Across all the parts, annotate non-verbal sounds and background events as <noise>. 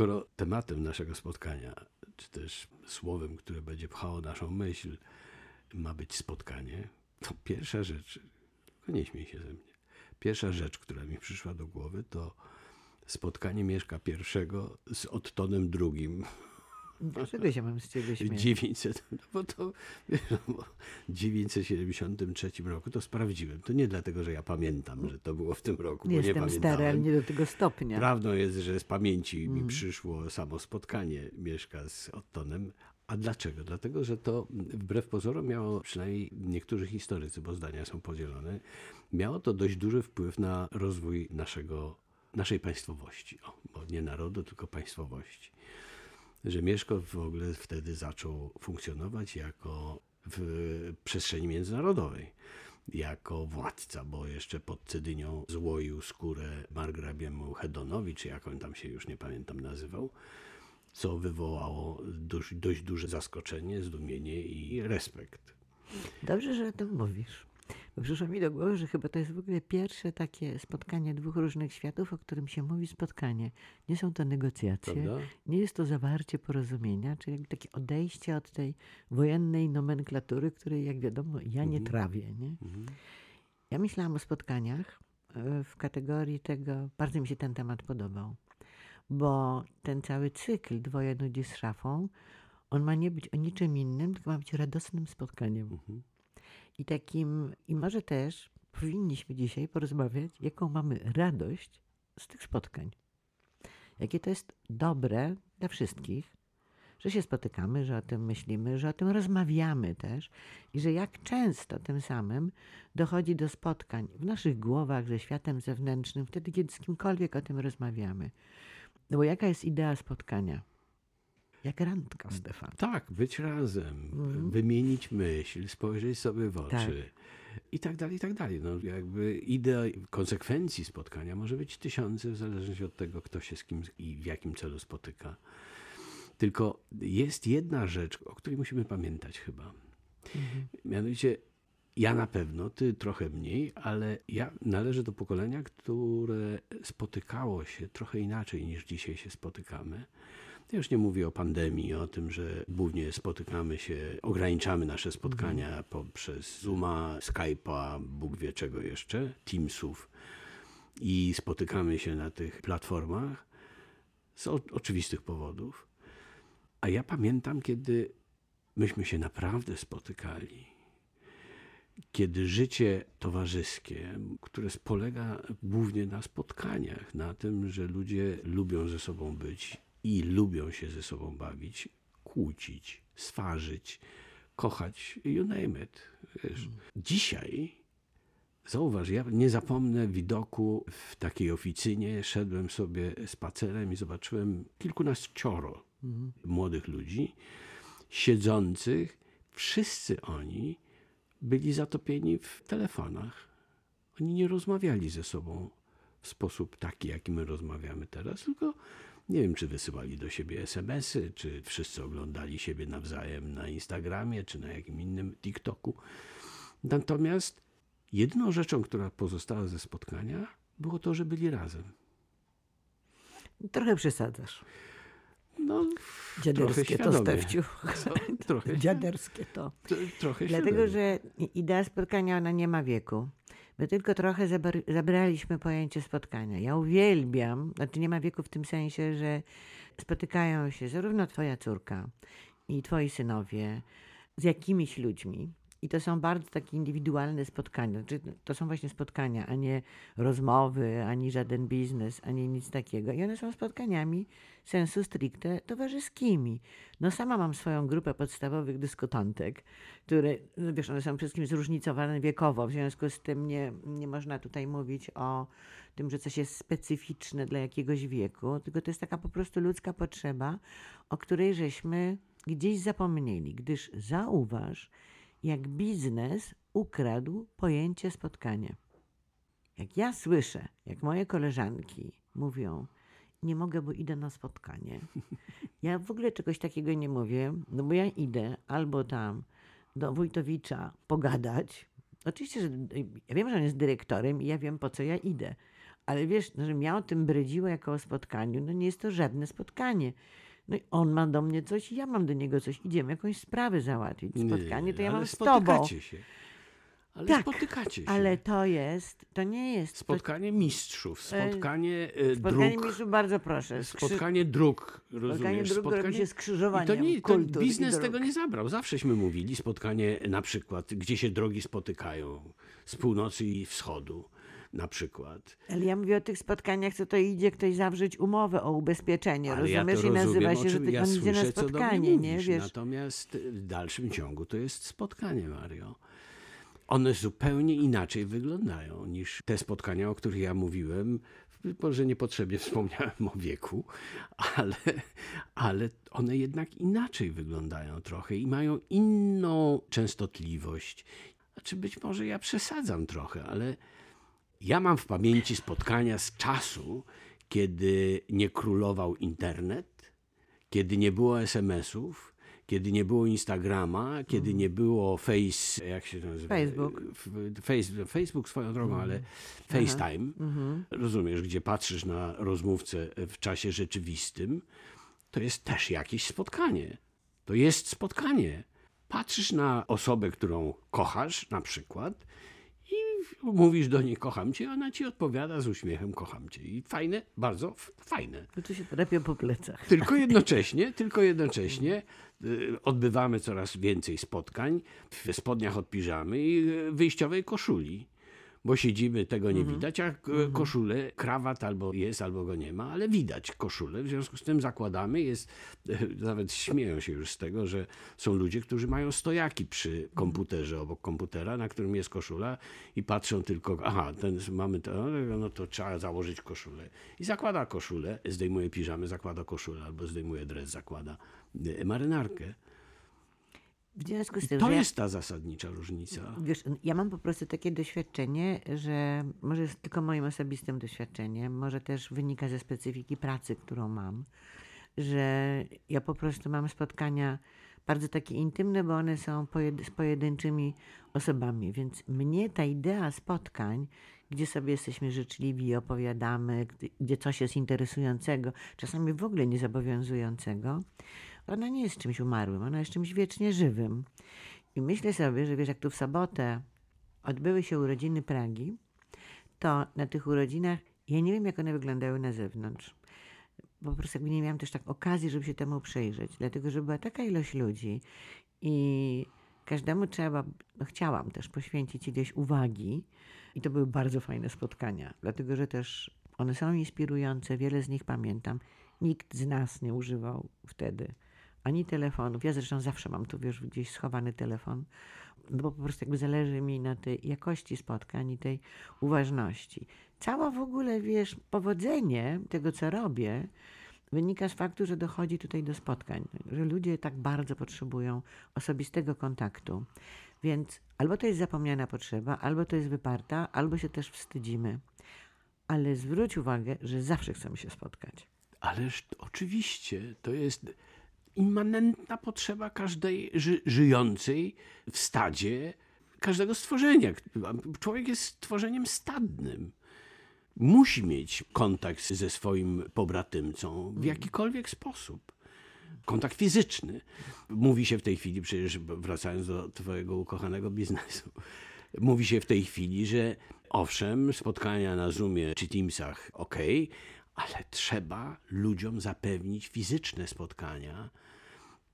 skoro tematem naszego spotkania, czy też słowem, które będzie pchało naszą myśl, ma być spotkanie, to pierwsza rzecz, nie śmiej się ze mnie, pierwsza rzecz, która mi przyszła do głowy, to spotkanie Mieszka pierwszego z Ottonem drugim. Dlaczego się mam z ciebie śmiać? 900, <laughs> no bo to no bo w 973 roku to sprawdziłem. To nie dlatego, że ja pamiętam, że to było w tym roku, Nie bo nie jestem pamiętałem. stary, ale nie do tego stopnia. Prawdą jest, że z pamięci Mm. mi przyszło samo spotkanie Mieszka z Ottonem. A dlaczego? Dlatego, że to wbrew pozorom miało, przynajmniej niektórzy historycy, bo zdania są podzielone, miało to dość duży wpływ na rozwój naszego, naszej państwowości. O, bo nie narodu, tylko państwowości. Że Mieszko w ogóle wtedy zaczął funkcjonować jako w przestrzeni międzynarodowej jako władca, bo jeszcze pod Cedynią złoił skórę margrabiemu Hedonowi, czy jak on tam się już nie pamiętam nazywał, co wywołało dość, dość duże zaskoczenie, zdumienie i respekt. Dobrze, że o tym mówisz. Bo przyszło mi do głowy, że chyba to jest w ogóle pierwsze takie spotkanie dwóch różnych światów, o którym się mówi spotkanie. Nie są to negocjacje, Prawda? nie jest to zawarcie porozumienia, czyli jakby takie odejście od tej wojennej nomenklatury, której, jak wiadomo, ja nie trawię. Nie? Ja myślałam o spotkaniach e, w kategorii tego, bardzo mi się ten temat podobał, bo ten cały cykl Dwoje nudzi z szafą, on ma nie być o niczym innym, tylko ma być radosnym spotkaniem. I takim, i może też powinniśmy dzisiaj porozmawiać, jaką mamy radość z tych spotkań. Jakie to jest dobre dla wszystkich, że się spotykamy, że o tym myślimy, że o tym rozmawiamy też i że jak często tym samym dochodzi do spotkań w naszych głowach ze światem zewnętrznym, wtedy kiedy z kimkolwiek o tym rozmawiamy. No bo jaka jest idea spotkania? Jak randka, Stefan. Tak, być razem, wymienić myśl, spojrzeć sobie w oczy i tak dalej, i tak dalej. No, jakby idea konsekwencji spotkania może być tysiące, w zależności od tego, kto się z kim i w jakim celu spotyka. Tylko jest jedna rzecz, o której musimy pamiętać chyba. Mianowicie ja na pewno, ty trochę mniej, ale ja należę do pokolenia, które spotykało się trochę inaczej niż dzisiaj się spotykamy. Ja już nie mówię o pandemii, o tym, że głównie spotykamy się, ograniczamy nasze spotkania poprzez Zooma, Skype'a, Bóg wie czego jeszcze, Teamsów i spotykamy się na tych platformach z o- oczywistych powodów. A ja pamiętam, kiedy myśmy się naprawdę spotykali kiedy życie towarzyskie, które polega głównie na spotkaniach, na tym, że ludzie lubią ze sobą być i lubią się ze sobą bawić, kłócić, swarzyć, kochać, you name it. Wiesz. Dzisiaj, zauważ, ja nie zapomnę widoku w takiej oficynie, szedłem sobie spacerem i zobaczyłem kilkunaścioro młodych ludzi siedzących, wszyscy oni byli zatopieni w telefonach. Oni nie rozmawiali ze sobą w sposób taki, jaki my rozmawiamy teraz, tylko nie wiem, czy wysyłali do siebie SMS-y, czy wszyscy oglądali siebie nawzajem na Instagramie, czy na jakim innym TikToku. Natomiast jedyną rzeczą, która pozostała ze spotkania, było to, że byli razem. Trochę przesadzasz. No, Dziaderskie to. Stefciu. <laughs> trochę, Dziaderskie to. trochę Dlatego, że idea spotkania, ona nie ma wieku. My tylko trochę zabr- zabraliśmy pojęcie spotkania. Ja uwielbiam, znaczy nie ma wieku w tym sensie, że spotykają się zarówno twoja córka i twoi synowie z jakimiś ludźmi. I to są bardzo takie indywidualne spotkania. Znaczy, to są właśnie spotkania, a nie rozmowy, ani żaden biznes, ani nic takiego. I one są spotkaniami sensu stricte towarzyskimi. No sama mam swoją grupę podstawowych dyskutantek, które, no wiesz, one są wszystkim zróżnicowane wiekowo, w związku z tym nie, nie można tutaj mówić o tym, że coś jest specyficzne dla jakiegoś wieku, tylko to jest taka po prostu ludzka potrzeba, o której żeśmy gdzieś zapomnieli, gdyż zauważ, jak biznes ukradł pojęcie spotkania. Jak ja słyszę, jak moje koleżanki mówią, nie mogę, bo idę na spotkanie. <laughs> Ja w ogóle czegoś takiego nie mówię, no bo ja idę albo tam do Wójtowicza pogadać. Oczywiście, że ja wiem, że on jest dyrektorem i ja wiem, po co ja idę. Ale wiesz, no, że mnie o tym bredziło jako o spotkaniu, no nie jest to żadne spotkanie. No i on ma do mnie coś, i ja mam do niego coś. Idziemy jakąś sprawę załatwić. Spotkanie to ja mam z spotykacie tobą. się. Ale Tak, spotykacie się. Ale to jest, to nie jest Spotkanie mistrzów, spotkanie e, spotkanie dróg, mistrzów, bardzo proszę. Skrzy... spotkanie dróg, Spotkanie rozumiesz? dróg robi się I skrzyżowaniem to nie, kultur i biznes tego nie zabrał. Zawsześmy mówili, spotkanie na przykład, gdzie się drogi spotykają, z północy i wschodu na przykład. Ale ja mówię o tych spotkaniach, co to idzie ktoś zawrzeć umowę o ubezpieczenie, Ale ja to rozumiesz? I nazywa się, że ja on idzie na słyszę, spotkanie, nie? mówisz. Wiesz, Natomiast w dalszym ciągu to jest spotkanie, Mario. One zupełnie inaczej wyglądają niż te spotkania, o których ja mówiłem. Może niepotrzebnie <laughs> wspomniałem o wieku, ale, ale one jednak inaczej wyglądają trochę i mają inną częstotliwość. Znaczy, być może ja przesadzam trochę, ale ja mam w pamięci spotkania z czasu, kiedy nie królował internet, kiedy nie było SMS-ów, kiedy nie było Instagrama, kiedy nie było Face, jak się to nazywa? Facebook. Face, Facebook swoją drogą, ale FaceTime. Rozumiesz, gdzie patrzysz na rozmówcę w czasie rzeczywistym, to jest też jakieś spotkanie. To jest spotkanie. Patrzysz na osobę, którą kochasz, na przykład, i mówisz do niej kocham cię, ona ci odpowiada z uśmiechem kocham cię. I fajne, bardzo fajne. to tu się trapią po plecach. Tylko <laughs> jednocześnie, tylko jednocześnie y, odbywamy coraz więcej spotkań w spodniach od piżamy i y, wyjściowej koszuli. Bo siedzimy, tego nie widać, a k- koszulę, krawat albo jest, albo go nie ma, ale widać koszulę. W związku z tym zakładamy, jest, <laughs> nawet śmieją się już z tego, że są ludzie, którzy mają stojaki przy komputerze, obok komputera, na którym jest koszula i patrzą tylko, aha, ten, mamy to, no to trzeba założyć koszulę. I zakłada koszulę, zdejmuje piżamy, zakłada koszulę, albo zdejmuje dres, zakłada y, marynarkę. W związku z tym, To że ja- jest ta zasadnicza różnica. Wiesz, ja mam po prostu takie doświadczenie, że może jest tylko moim osobistym doświadczeniem, może też wynika ze specyfiki pracy, którą mam, że ja po prostu mam spotkania bardzo takie intymne, bo one są pojedy- z pojedynczymi osobami, więc mnie ta idea spotkań, gdzie sobie jesteśmy życzliwi i opowiadamy, gdzie coś jest interesującego, czasami w ogóle niezobowiązującego, ona nie jest czymś umarłym, ona jest czymś wiecznie żywym. I myślę sobie, że wiesz, jak tu w sobotę odbyły się urodziny Pragi, to na tych urodzinach, ja nie wiem, jak one wyglądały na zewnątrz. Po prostu jakby nie miałam też tak okazji, żeby się temu przyjrzeć, dlatego że była taka ilość ludzi i każdemu trzeba, no chciałam też poświęcić ileś uwagi i to były bardzo fajne spotkania, dlatego że też one są inspirujące, wiele z nich pamiętam. Nikt z nas nie używał wtedy ani telefonów. Ja zresztą zawsze mam tu, wiesz, gdzieś schowany telefon, bo po prostu jakby zależy mi na tej jakości spotkań i tej uważności. Cała w ogóle, wiesz, powodzenie tego, co robię, wynika z faktu, że dochodzi tutaj do spotkań, że ludzie tak bardzo potrzebują osobistego kontaktu. Więc albo to jest zapomniana potrzeba, albo to jest wyparta, albo się też wstydzimy. Ale zwróć uwagę, że zawsze chcemy się spotkać. Ależ oczywiście to jest immanentna potrzeba każdej ży żyjącej w stadzie, każdego stworzenia. Człowiek jest stworzeniem stadnym. Musi mieć kontakt ze swoim pobratymcą w jakikolwiek sposób. Kontakt fizyczny. Mówi się w tej chwili, przecież wracając do Twojego ukochanego biznesu, <laughs> mówi się w tej chwili, że owszem, spotkania na Zoomie czy Teamsach ok, ale trzeba ludziom zapewnić fizyczne spotkania,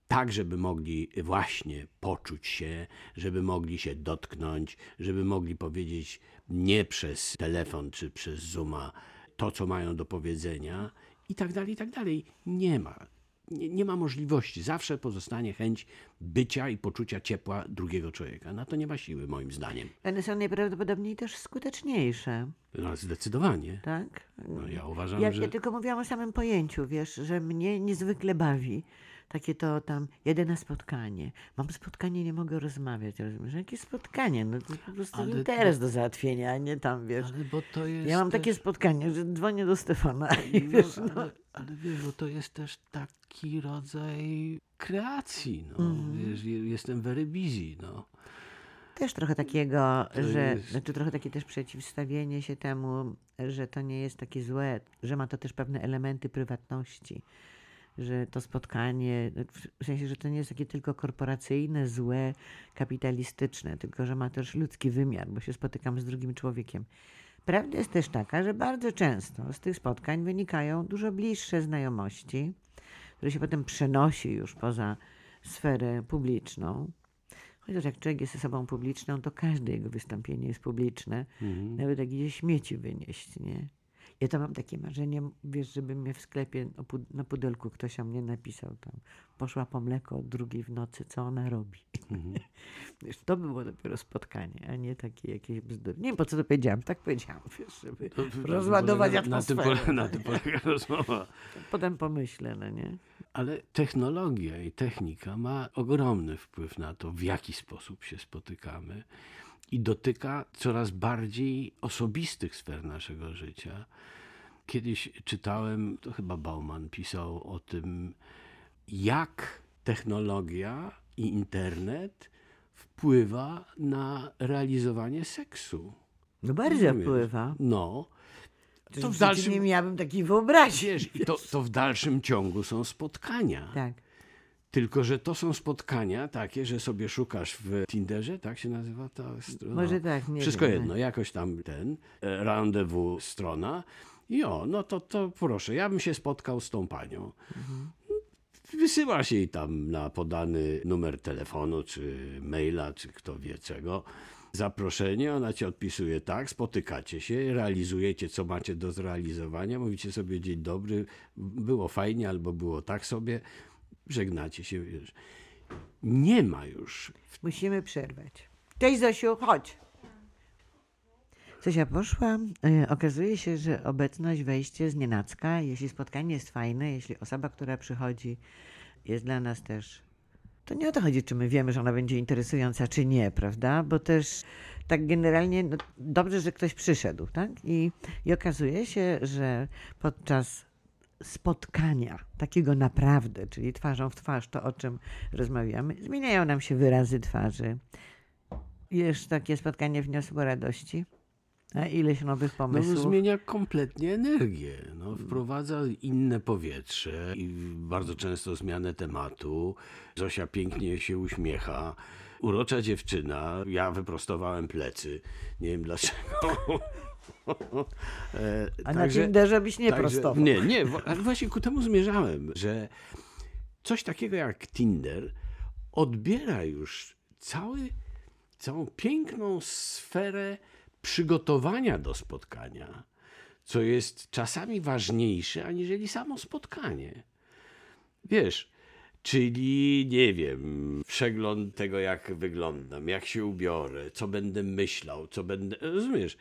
tak, żeby mogli właśnie poczuć się, żeby mogli się dotknąć, żeby mogli powiedzieć nie przez telefon czy przez Zooma to, co mają do powiedzenia i tak dalej, i tak dalej. Nie ma. Nie, nie ma możliwości. Zawsze pozostanie chęć bycia i poczucia ciepła drugiego człowieka. Na to nie ma siły, moim zdaniem. One są najprawdopodobniej też skuteczniejsze, No, zdecydowanie. tak? No, ja uważam, Ja, że... ja tylko mówiłam o samym pojęciu, wiesz, że mnie niezwykle bawi. Takie to tam, jedyne spotkanie. Mam spotkanie, nie mogę rozmawiać. Rozumiesz? Jakie spotkanie? No to jest po prostu Ale to- interes do załatwienia, a nie tam, wiesz. Ale bo to jest Ja mam takie też... spotkanie, że dzwonię do Stefana i No, wiesz, no. ale, ale wiesz, bo to jest też taki rodzaj kreacji. No. Mhm. Wiesz, je- jestem very busy. No. Też trochę takiego, To że, jest- znaczy trochę takie też przeciwstawienie się temu, że to nie jest takie złe, że ma to też pewne elementy prywatności, że to spotkanie, w sensie, że to nie jest takie tylko korporacyjne, złe, kapitalistyczne, tylko że ma też ludzki wymiar, bo się spotykam z drugim człowiekiem. Prawda jest też taka, że bardzo często z tych spotkań wynikają dużo bliższe znajomości, które się potem przenosi już poza sferę publiczną. Chociaż jak człowiek jest osobą publiczną, to każde jego wystąpienie jest publiczne. Mhm. Nawet jak idzie śmieci wynieść, nie? Ja to mam takie marzenie, wiesz, żeby mnie w sklepie na pudelku ktoś o mnie napisał tam. Poszła po mleko o drugiej w nocy, co ona robi? Mhm. <laughs> Wiesz, to by było dopiero spotkanie, a nie takie jakieś bzdury. Nie wiem, po co to powiedziałam, tak powiedziałam, <laughs> wiesz, żeby To- rozładować na tym, atmosferę. polega, na tym polega <laughs> rozmowa. Potem pomyślę, no nie? Ale technologia i technika ma ogromny wpływ na to, w jaki sposób się spotykamy i dotyka coraz bardziej osobistych sfer naszego życia. Kiedyś czytałem, to chyba Bauman pisał o tym, jak technologia i internet wpływa na realizowanie seksu. No bardzo wpływa. No. To To w dalszym, nie miałabym takiej wyobraźni. wiesz, to, to w dalszym ciągu są spotkania. Tak. Tylko, że to są spotkania takie, że sobie szukasz w Tinderze, tak się nazywa ta strona? Może tak, nie Wszystko wiem. jedno, jakoś tam ten, e, rendezvous strona. I o, no to, to proszę, ja bym się spotkał z tą panią. Mhm. Wysyłasz jej tam na podany numer telefonu, czy maila, czy kto wie czego, zaproszenie, ona ci odpisuje tak, spotykacie się, realizujecie, co macie do zrealizowania, mówicie sobie dzień dobry, było fajnie, albo było tak sobie, żegnacie się, wiesz. Nie ma już Musimy przerwać. Cześć Zosiu, chodź. Zosia poszła. E, okazuje się, że obecność, wejście z nienacka, jeśli spotkanie jest fajne, jeśli osoba, która przychodzi jest dla nas też... To nie o to chodzi, czy my wiemy, że ona będzie interesująca, czy nie, prawda? Bo też tak generalnie no, dobrze, że ktoś przyszedł, tak? I, I okazuje się, że podczas spotkania, takiego naprawdę, czyli twarzą w twarz, to o czym rozmawiamy, zmieniają nam się wyrazy twarzy. Już takie spotkanie wniosło radości, a ileś nowych No, pomysłów. zmienia kompletnie energię. No, wprowadza inne powietrze i bardzo często zmianę tematu. Zosia pięknie się uśmiecha. Urocza dziewczyna. Ja wyprostowałem plecy. Nie wiem dlaczego. <laughs> <laughs> E, a na Tinderze byś nie prostował. Nie, nie. właśnie ku temu zmierzałem, że coś takiego jak Tinder odbiera już cały, całą piękną sferę przygotowania do spotkania, co jest czasami ważniejsze aniżeli samo spotkanie. Wiesz, czyli nie wiem, przegląd tego, jak wyglądam, jak się ubiorę, co będę myślał, co będę. Rozumiesz?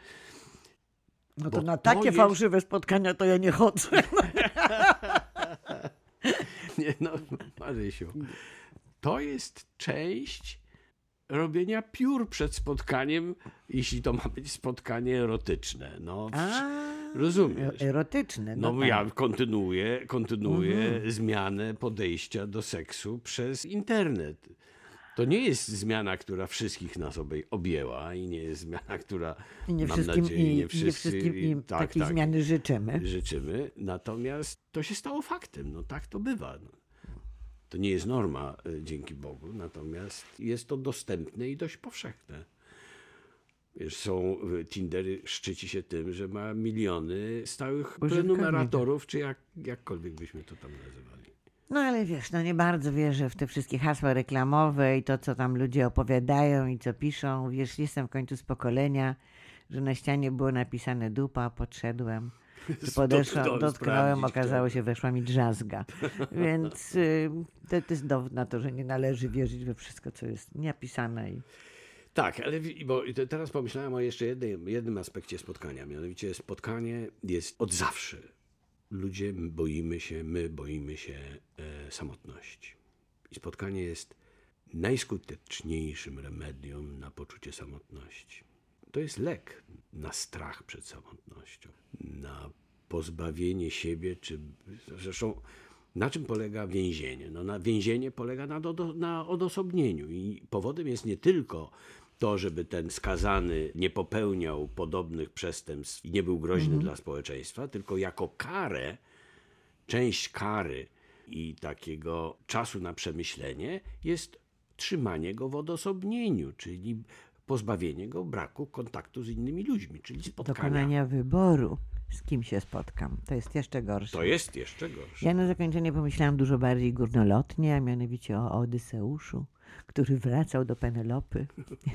No to na to takie jest- fałszywe spotkania to ja nie chodzę. <laughs> Nie, no, Marysiu. To jest część robienia piór przed spotkaniem, jeśli to ma być spotkanie erotyczne. No, A, rozumiesz? erotyczne. No, No, tak. ja kontynuuję, kontynuuję zmianę podejścia do seksu przez internet. To nie jest zmiana, która wszystkich nas obej- objęła i nie jest zmiana, która I nie mam wszystkim, nadzieję, i, nie nie wszyscy wszystkim im tak, takiej tak, zmiany życzymy. życzymy. Natomiast to się stało faktem. No tak to bywa. No. To nie jest norma, y, dzięki Bogu, natomiast jest to dostępne i dość powszechne. Wiesz, są Tindery szczyci się tym, że ma miliony stałych prenumeratorów, czy jak, jakkolwiek byśmy to tam nazywali. No ale wiesz, no nie bardzo wierzę w te wszystkie hasła reklamowe i to, co tam ludzie opowiadają i co piszą. Wiesz, jestem w końcu z pokolenia, że na ścianie było napisane dupa, podszedłem. <laughs> Podeszłam, Dotknąłem, sprawdzić, okazało się, weszła mi drzazga. <laughs> Więc y, to, to jest dowód na to, że nie należy wierzyć we wszystko, co jest napisane. I... Tak, ale bo te- teraz pomyślałem o jeszcze jednym, jednym aspekcie spotkania. Mianowicie spotkanie jest od zawsze. Ludzie boimy się, my boimy się e, samotności. I spotkanie jest najskuteczniejszym remedium na poczucie samotności. To jest lek na strach przed samotnością, na pozbawienie siebie, czy zresztą na czym polega więzienie? No na więzienie polega na, dodo, na odosobnieniu i powodem jest nie tylko to, żeby ten skazany nie popełniał podobnych przestępstw i nie był groźny dla społeczeństwa, tylko jako karę, część kary i takiego czasu na przemyślenie jest trzymanie go w odosobnieniu, czyli pozbawienie go braku kontaktu z innymi ludźmi, czyli spotkania. Dokonania wyboru, z kim się spotkam. To jest jeszcze gorsze. To jest jeszcze gorsze. Ja na zakończenie pomyślałam dużo bardziej górnolotnie, a mianowicie o Odyseuszu, który wracał do Penelopy,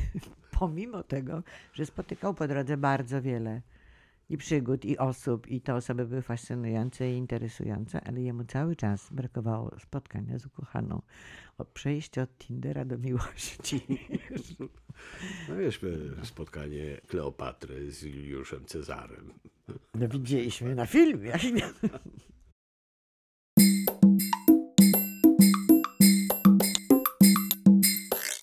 <laughs> pomimo tego, że spotykał po drodze bardzo wiele i przygód, i osób, i te osoby były fascynujące i interesujące, ale jemu cały czas brakowało spotkania z ukochaną, od przejścia od Tindera do miłości. <laughs> No wiesz, spotkanie Kleopatry z Juliuszem Cezarem. No widzieliśmy na filmie. <laughs>